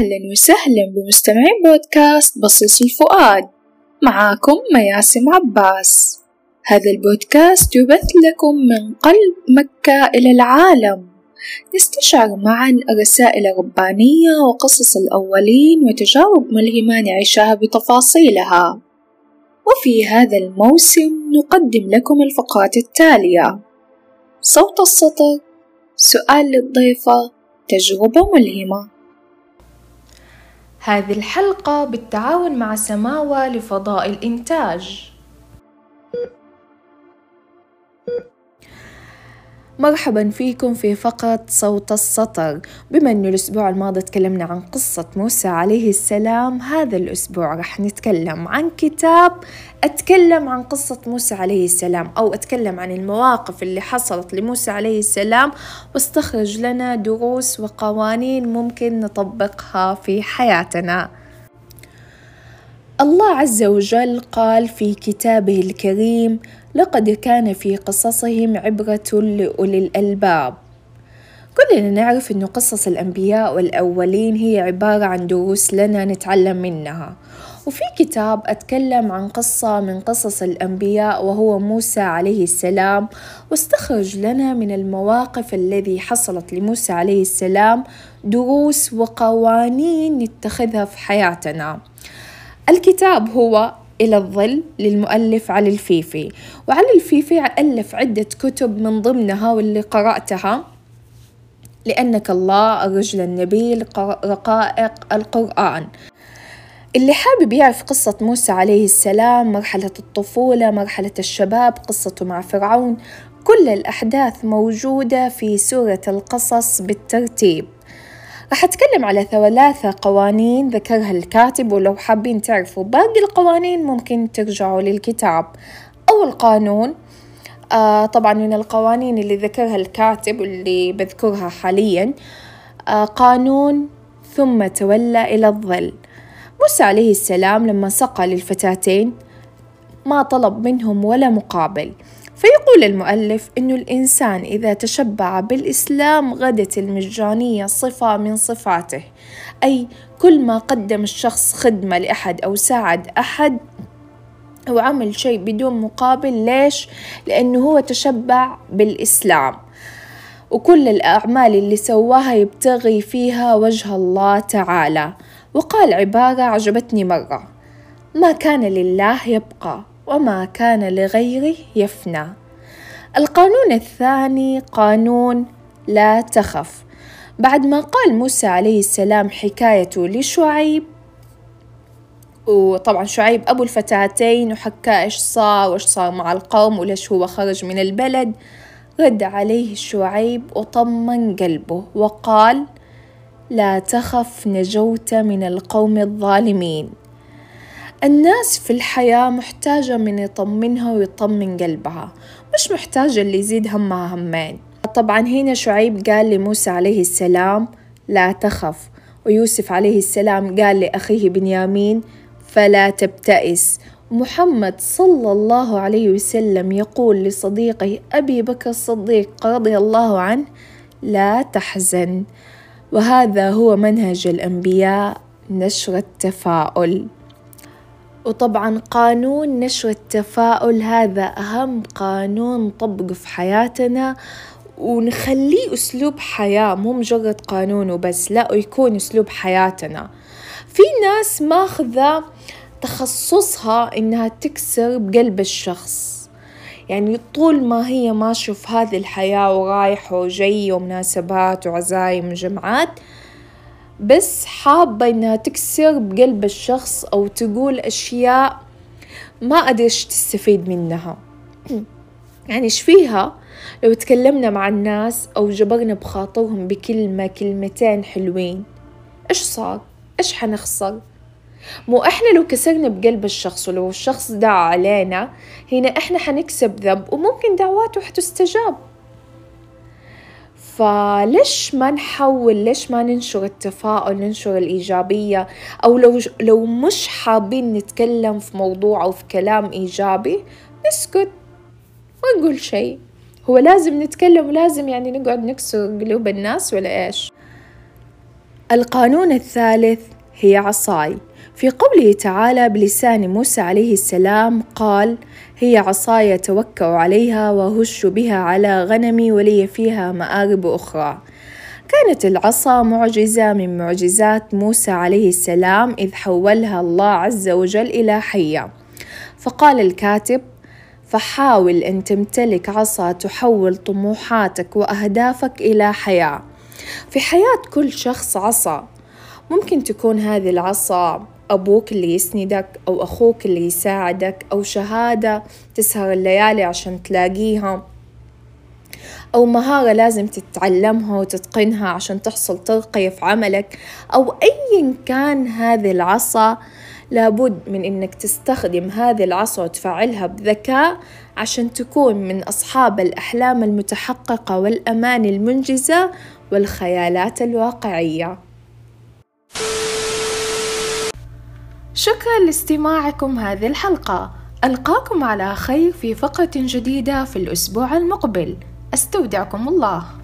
أهلا وسهلا بمستمعين بودكاست بصيص الفؤاد. معاكم مياسم عباس. هذا البودكاست يبث لكم من قلب مكة إلى العالم. نستشعر معا الرسائل الربانية وقصص الأولين وتجارب ملهمة نعيشها بتفاصيلها. وفي هذا الموسم نقدم لكم الفقرات التالية. صوت السطر سؤال للضيفة تجربة ملهمة. هذه الحلقة بالتعاون مع سماوة لفضاء الإنتاج. مرحبا فيكم في فقرة صوت السطر. بما أنه الأسبوع الماضي تكلمنا عن قصة موسى عليه السلام هذا الأسبوع رح نتكلم عن كتاب أتكلم عن قصة موسى عليه السلام أو أتكلم عن المواقف اللي حصلت لموسى عليه السلام. واستخرج لنا دروس وقوانين ممكن نطبقها في حياتنا. الله عز وجل قال في كتابه الكريم لقد كان في قصصهم عبرة لأولي الألباب. كلنا نعرف أن قصص الأنبياء والأولين هي عبارة عن دروس لنا نتعلم منها. وفي كتاب أتكلم عن قصة من قصص الأنبياء وهو موسى عليه السلام واستخرج لنا من المواقف الذي حصلت لموسى عليه السلام دروس وقوانين نتخذها في حياتنا. الكتاب هو إلى الظل للمؤلف علي الفيفي. وعلي الفيفي ألف عدة كتب من ضمنها واللي قرأتها. لأنك الله الرجل النبيل رقائق القرآن. اللي حابب يعرف قصة موسى عليه السلام مرحلة الطفولة مرحلة الشباب قصته مع فرعون كل الأحداث موجودة في سورة القصص بالترتيب. راح أتكلم على ثلاثة قوانين ذكرها الكاتب ولو حابين تعرفوا باقي القوانين ممكن ترجعوا للكتاب. أول قانون آه طبعا من القوانين اللي ذكرها الكاتب واللي بذكرها حاليا آه قانون ثم تولى إلى الظل. موسى عليه السلام لما سقى للفتاتين ما طلب منهم ولا مقابل. فيقول المؤلف أن الإنسان إذا تشبع بالإسلام غدت المجانية صفة من صفاته أي كل ما قدم الشخص خدمة لأحد أو ساعد أحد أو عمل شيء بدون مقابل ليش؟ لأنه هو تشبع بالإسلام. وكل الأعمال اللي سواها يبتغي فيها وجه الله تعالى. وقال عبارة عجبتني مرة ما كان لله يبقى وما كان لغيره يفنى. القانون الثاني قانون لا تخف. بعد ما قال موسى عليه السلام حكايته لشعيب وطبعا شعيب أبو الفتاتين وحكى إيش صار وإيش صار مع القوم وليش هو خرج من البلد رد عليه شعيب وطمن قلبه وقال لا تخف نجوت من القوم الظالمين. الناس في الحياة محتاجة من يطمنها ويطمن قلبها. مش محتاجة اللي يزيد همها همين. طبعا هنا شعيب قال لموسى عليه السلام لا تخف. ويوسف عليه السلام قال لأخيه بنيامين فلا تبتئس. محمد صلى الله عليه وسلم يقول لصديقه أبي بكر الصديق رضي الله عنه لا تحزن. وهذا هو منهج الأنبياء نشر التفاؤل. وطبعا قانون نشر التفاؤل هذا أهم قانون نطبقه في حياتنا ونخليه أسلوب حياة مو مجرد قانون وبس لا ويكون أسلوب حياتنا. في ناس ماخذة تخصصها إنها تكسر بقلب الشخص. يعني طول ما هي ماشية في هذه الحياة ورايحة وجاية ومناسبات وعزايم وجمعات بس حابة إنها تكسر بقلب الشخص أو تقول أشياء ما إيش تستفيد منها يعني إيش فيها لو تكلمنا مع الناس أو جبرنا بخاطرهم بكلمة كلمتين حلوين إيش صار؟ إيش حنخسر؟ مو إحنا لو كسرنا بقلب الشخص ولو الشخص دعا علينا هنا إحنا حنكسب ذنب وممكن دعواته حتستجاب فليش ما نحول ليش ما ننشر التفاؤل ننشر الإيجابية؟ أو لو لو مش حابين نتكلم في موضوع أو في كلام إيجابي نسكت. ما نقول شيء. هو لازم نتكلم ولازم يعني نقعد نكسر قلوب الناس ولا إيش؟ القانون الثالث هي عصاي. في قوله تعالى بلسان موسى عليه السلام قال هي عصاي توكأ عليها وهش بها على غنمي ولي فيها مآرب أخرى. كانت العصا معجزة من معجزات موسى عليه السلام إذ حولها الله عز وجل إلى حية. فقال الكاتب فحاول أن تمتلك عصا تحول طموحاتك وأهدافك إلى حياة. في حياة كل شخص عصا. ممكن تكون هذه العصا أبوك اللي يسندك أو أخوك اللي يساعدك أو شهادة تسهر الليالي عشان تلاقيها. أو مهارة لازم تتعلمها وتتقنها عشان تحصل ترقية في عملك. أو أيا كان هذه العصا لابد من إنك تستخدم هذه العصا وتفعلها بذكاء عشان تكون من أصحاب الأحلام المتحققة والأمان المنجزة والخيالات الواقعية. شكرا لاستماعكم هذه الحلقة. ألقاكم على خير في فقرة جديدة في الأسبوع المقبل. أستودعكم الله.